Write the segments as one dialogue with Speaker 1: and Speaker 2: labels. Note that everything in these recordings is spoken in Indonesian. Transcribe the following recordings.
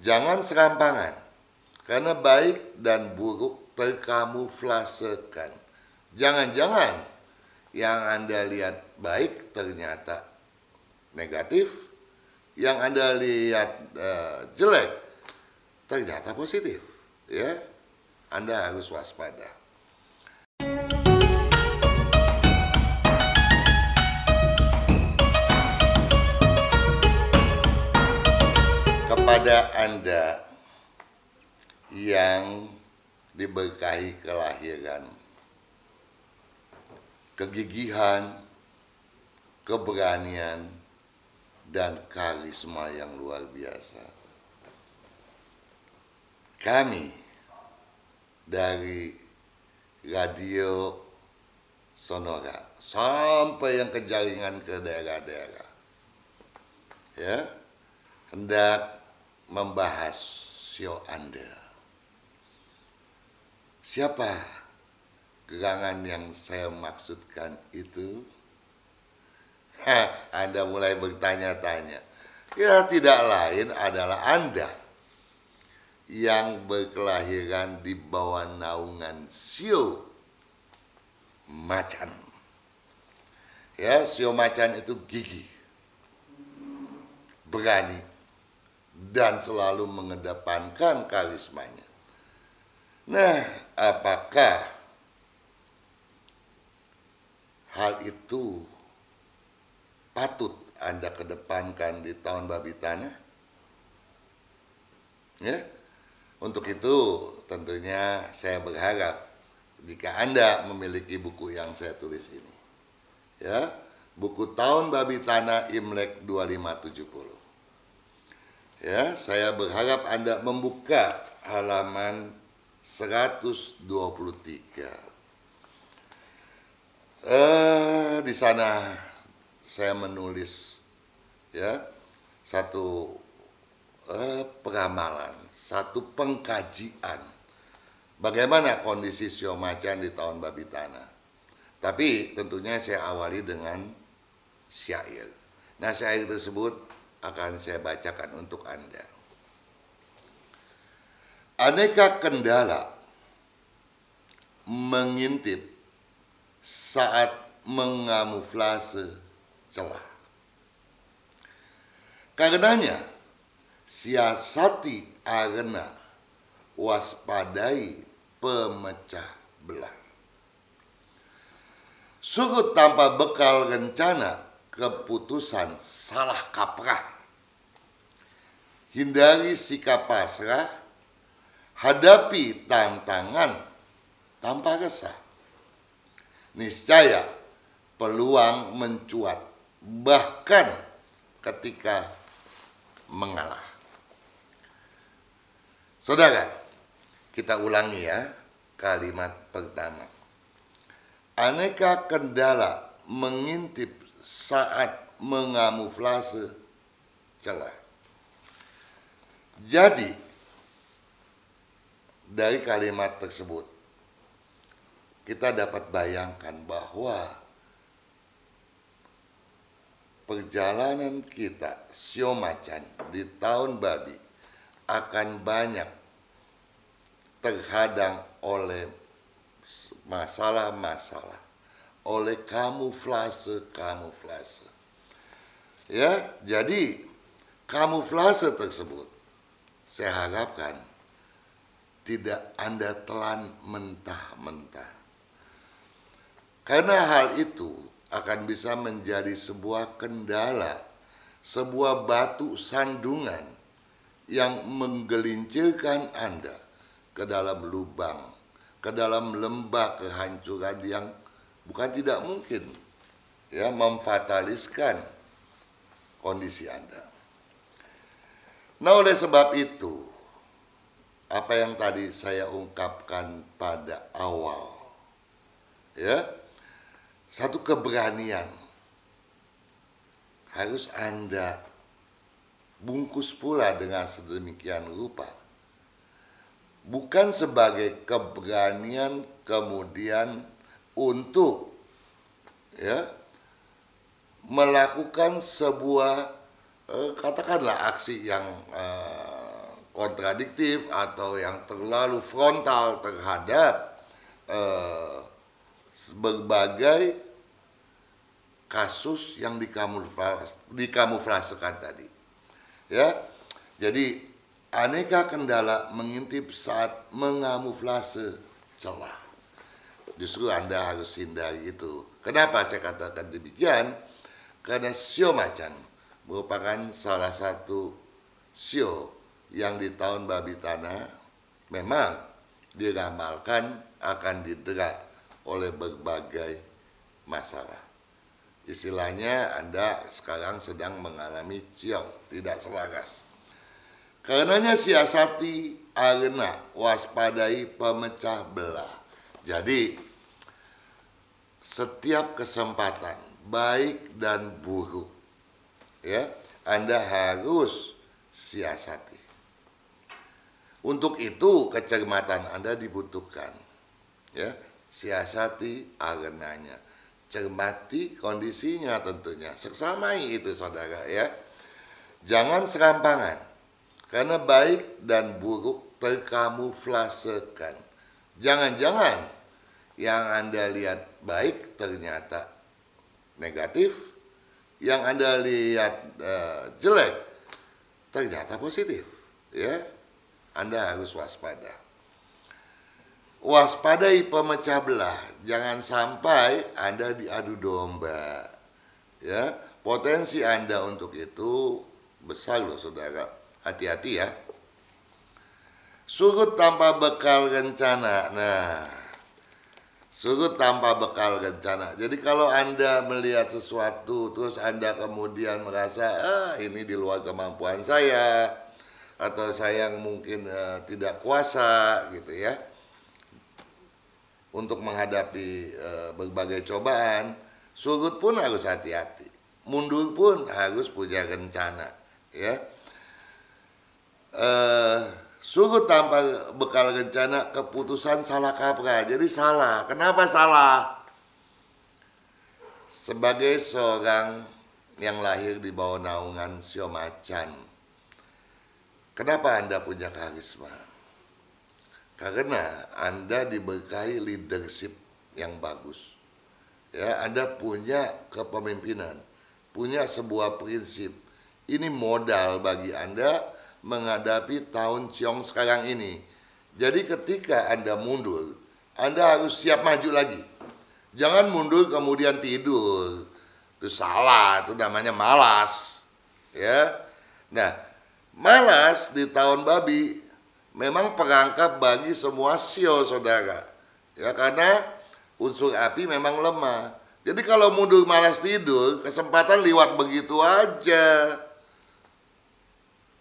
Speaker 1: Jangan serampangan, karena baik dan buruk terkamuflasekan. Jangan-jangan yang Anda lihat baik ternyata negatif, yang Anda lihat uh, jelek ternyata positif. Ya, Anda harus waspada. Kepada Anda yang diberkahi kelahiran, kegigihan, keberanian, dan karisma yang luar biasa. Kami dari radio Sonora sampai yang ke jaringan ke daerah-daerah ya hendak membahas sio Anda. Siapa gerangan yang saya maksudkan itu? Hah, anda mulai bertanya-tanya. Ya tidak lain adalah Anda yang berkelahiran di bawah naungan sio macan. Ya, sio macan itu gigi, berani, dan selalu mengedepankan karismanya. Nah, apakah hal itu patut Anda kedepankan di tahun babi tanah? Ya, untuk itu tentunya saya berharap jika Anda memiliki buku yang saya tulis ini, ya, buku tahun babi tanah Imlek 2570 Ya, saya berharap Anda membuka halaman 123. Eh, di sana saya menulis ya satu eh, peramalan, satu pengkajian bagaimana kondisi sio macan di tahun babi tanah. Tapi tentunya saya awali dengan syair. Nah, syair tersebut akan saya bacakan untuk Anda. Aneka kendala mengintip saat mengamuflase celah. Karenanya, siasati arena, waspadai pemecah belah. Surut tanpa bekal rencana, keputusan salah kaprah hindari sikap pasrah, hadapi tantangan tanpa resah. Niscaya peluang mencuat bahkan ketika mengalah. Saudara, kita ulangi ya kalimat pertama. Aneka kendala mengintip saat mengamuflase celah. Jadi dari kalimat tersebut kita dapat bayangkan bahwa perjalanan kita sio macan di tahun babi akan banyak terhadang oleh masalah-masalah, oleh kamuflase-kamuflase. Ya, jadi kamuflase tersebut saya harapkan tidak Anda telan mentah-mentah. Karena hal itu akan bisa menjadi sebuah kendala, sebuah batu sandungan yang menggelincirkan Anda ke dalam lubang, ke dalam lembah kehancuran yang bukan tidak mungkin ya memfataliskan kondisi Anda. Nah oleh sebab itu, apa yang tadi saya ungkapkan pada awal, ya, satu keberanian harus Anda bungkus pula dengan sedemikian rupa. Bukan sebagai keberanian kemudian untuk ya melakukan sebuah eh, katakanlah aksi yang eh, kontradiktif atau yang terlalu frontal terhadap uh, berbagai kasus yang dikamuflase, dikamuflasekan tadi. Ya. Jadi aneka kendala mengintip saat mengamuflase celah. Justru Anda harus hindari itu. Kenapa saya katakan demikian? Karena sio macan merupakan salah satu sio yang di tahun babi tanah memang diramalkan akan didera oleh berbagai masalah. Istilahnya Anda sekarang sedang mengalami ciong, tidak selaras. Karenanya siasati arena, waspadai pemecah belah. Jadi setiap kesempatan baik dan buruk ya Anda harus siasati. Untuk itu kecermatan Anda dibutuhkan. Ya, siasati arenanya cermati kondisinya tentunya. Seksamai itu saudara ya. Jangan serampangan. Karena baik dan buruk terkamuflasekan. Jangan-jangan yang Anda lihat baik ternyata negatif, yang Anda lihat uh, jelek ternyata positif, ya. Anda harus waspada waspadai pemecah belah. Jangan sampai Anda diadu domba. Ya, potensi Anda untuk itu besar loh saudara. Hati-hati ya. Surut tanpa bekal rencana. Nah, surut tanpa bekal rencana. Jadi kalau Anda melihat sesuatu terus Anda kemudian merasa ah ini di luar kemampuan saya atau saya yang mungkin uh, tidak kuasa gitu ya untuk menghadapi e, berbagai cobaan, surut pun harus hati-hati, mundur pun harus punya rencana, ya. E, surut tanpa bekal rencana, keputusan salah kaprah, jadi salah. Kenapa salah? Sebagai seorang yang lahir di bawah naungan Sio Macan, kenapa Anda punya karisma? Karena Anda diberkahi leadership yang bagus. Ya, Anda punya kepemimpinan, punya sebuah prinsip. Ini modal bagi Anda menghadapi tahun Ciong sekarang ini. Jadi ketika Anda mundur, Anda harus siap maju lagi. Jangan mundur kemudian tidur. Itu salah, itu namanya malas. Ya. Nah, malas di tahun babi memang perangkap bagi semua sio saudara. Ya karena unsur api memang lemah. Jadi kalau mundur malas tidur, kesempatan liwat begitu aja.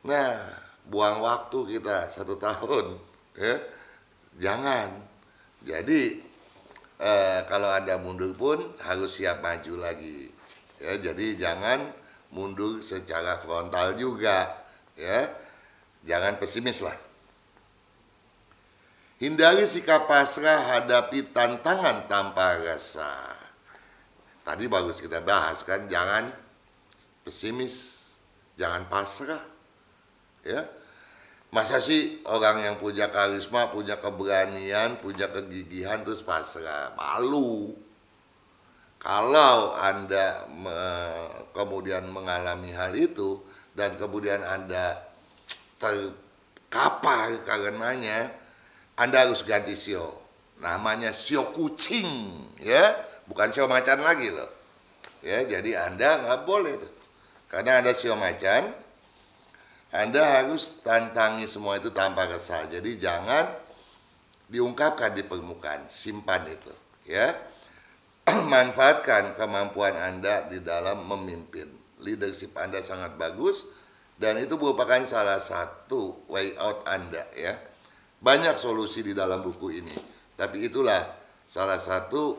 Speaker 1: Nah, buang waktu kita satu tahun, ya jangan. Jadi eh, kalau anda mundur pun harus siap maju lagi. Ya, jadi jangan mundur secara frontal juga, ya. Jangan pesimis lah. Hindari sikap pasrah hadapi tantangan tanpa rasa. Tadi bagus kita bahas kan, jangan pesimis, jangan pasrah. Ya. Masa sih orang yang punya karisma, punya keberanian, punya kegigihan terus pasrah? Malu. Kalau Anda me, kemudian mengalami hal itu dan kemudian Anda terkapar karenanya, anda harus ganti sio. Namanya sio kucing, ya, bukan sio macan lagi loh. Ya, jadi Anda nggak boleh tuh. Karena ada sio macan, Anda harus tantangi semua itu tanpa kesal. Jadi jangan diungkapkan di permukaan, simpan itu, ya. Manfaatkan kemampuan Anda di dalam memimpin. Leadership Anda sangat bagus dan itu merupakan salah satu way out Anda, ya banyak solusi di dalam buku ini. Tapi itulah salah satu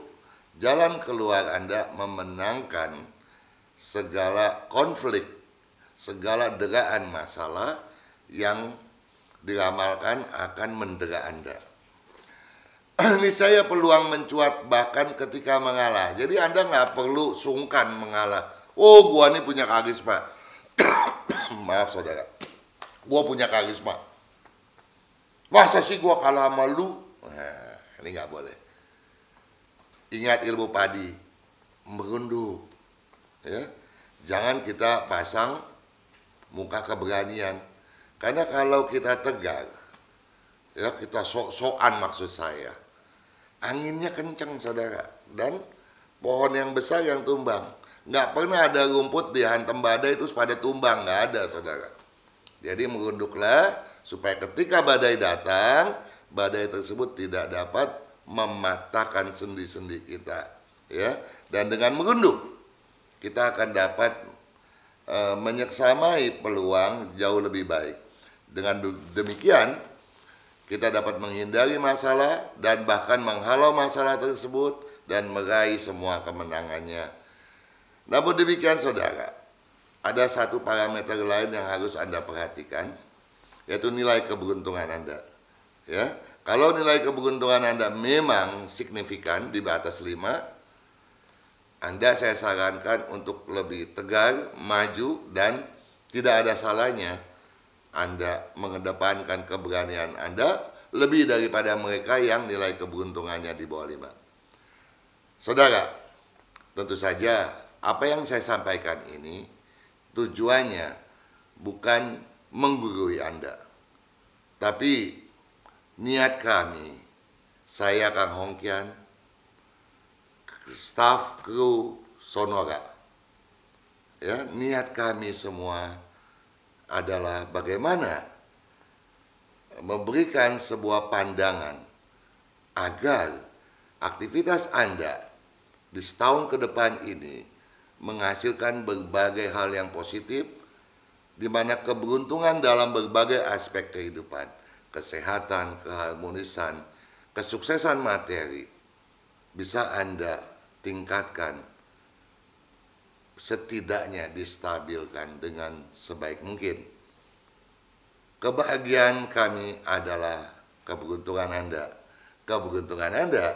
Speaker 1: jalan keluar Anda memenangkan segala konflik, segala deraan masalah yang diramalkan akan mendera Anda. Ini saya peluang mencuat bahkan ketika mengalah. Jadi Anda nggak perlu sungkan mengalah. Oh, gua ini punya karisma. Maaf saudara. Gua punya karisma Masa sih gua kalah sama lu? Nah, ini nggak boleh. Ingat ilmu padi, merunduk. Ya. Jangan kita pasang muka keberanian. Karena kalau kita tegar, ya kita sok-sokan maksud saya. Anginnya kencang saudara. Dan pohon yang besar yang tumbang. Nggak pernah ada rumput dihantam badai itu pada tumbang. Nggak ada saudara. Jadi merunduklah supaya ketika badai datang, badai tersebut tidak dapat mematahkan sendi-sendi kita. Ya, dan dengan merunduk kita akan dapat e, menyeksamai peluang jauh lebih baik. Dengan demikian, kita dapat menghindari masalah dan bahkan menghalau masalah tersebut dan meraih semua kemenangannya. Namun demikian saudara, ada satu parameter lain yang harus Anda perhatikan, yaitu nilai keberuntungan Anda. Ya, kalau nilai keberuntungan Anda memang signifikan di batas 5, Anda saya sarankan untuk lebih tegar, maju, dan tidak ada salahnya Anda mengedepankan keberanian Anda lebih daripada mereka yang nilai keberuntungannya di bawah 5. Saudara, tentu saja apa yang saya sampaikan ini tujuannya bukan menggurui Anda. Tapi niat kami, saya Kang Hongkian, staf kru Sonora, ya niat kami semua adalah bagaimana memberikan sebuah pandangan agar aktivitas Anda di setahun ke depan ini menghasilkan berbagai hal yang positif di mana keberuntungan dalam berbagai aspek kehidupan, kesehatan, keharmonisan, kesuksesan materi bisa Anda tingkatkan setidaknya distabilkan dengan sebaik mungkin. Kebahagiaan kami adalah keberuntungan Anda. Keberuntungan Anda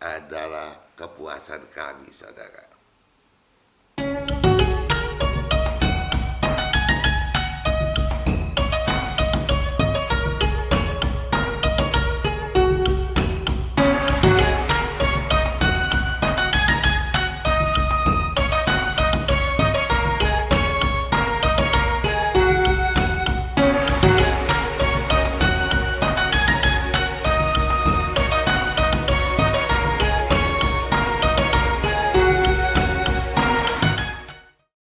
Speaker 1: adalah kepuasan kami, saudara.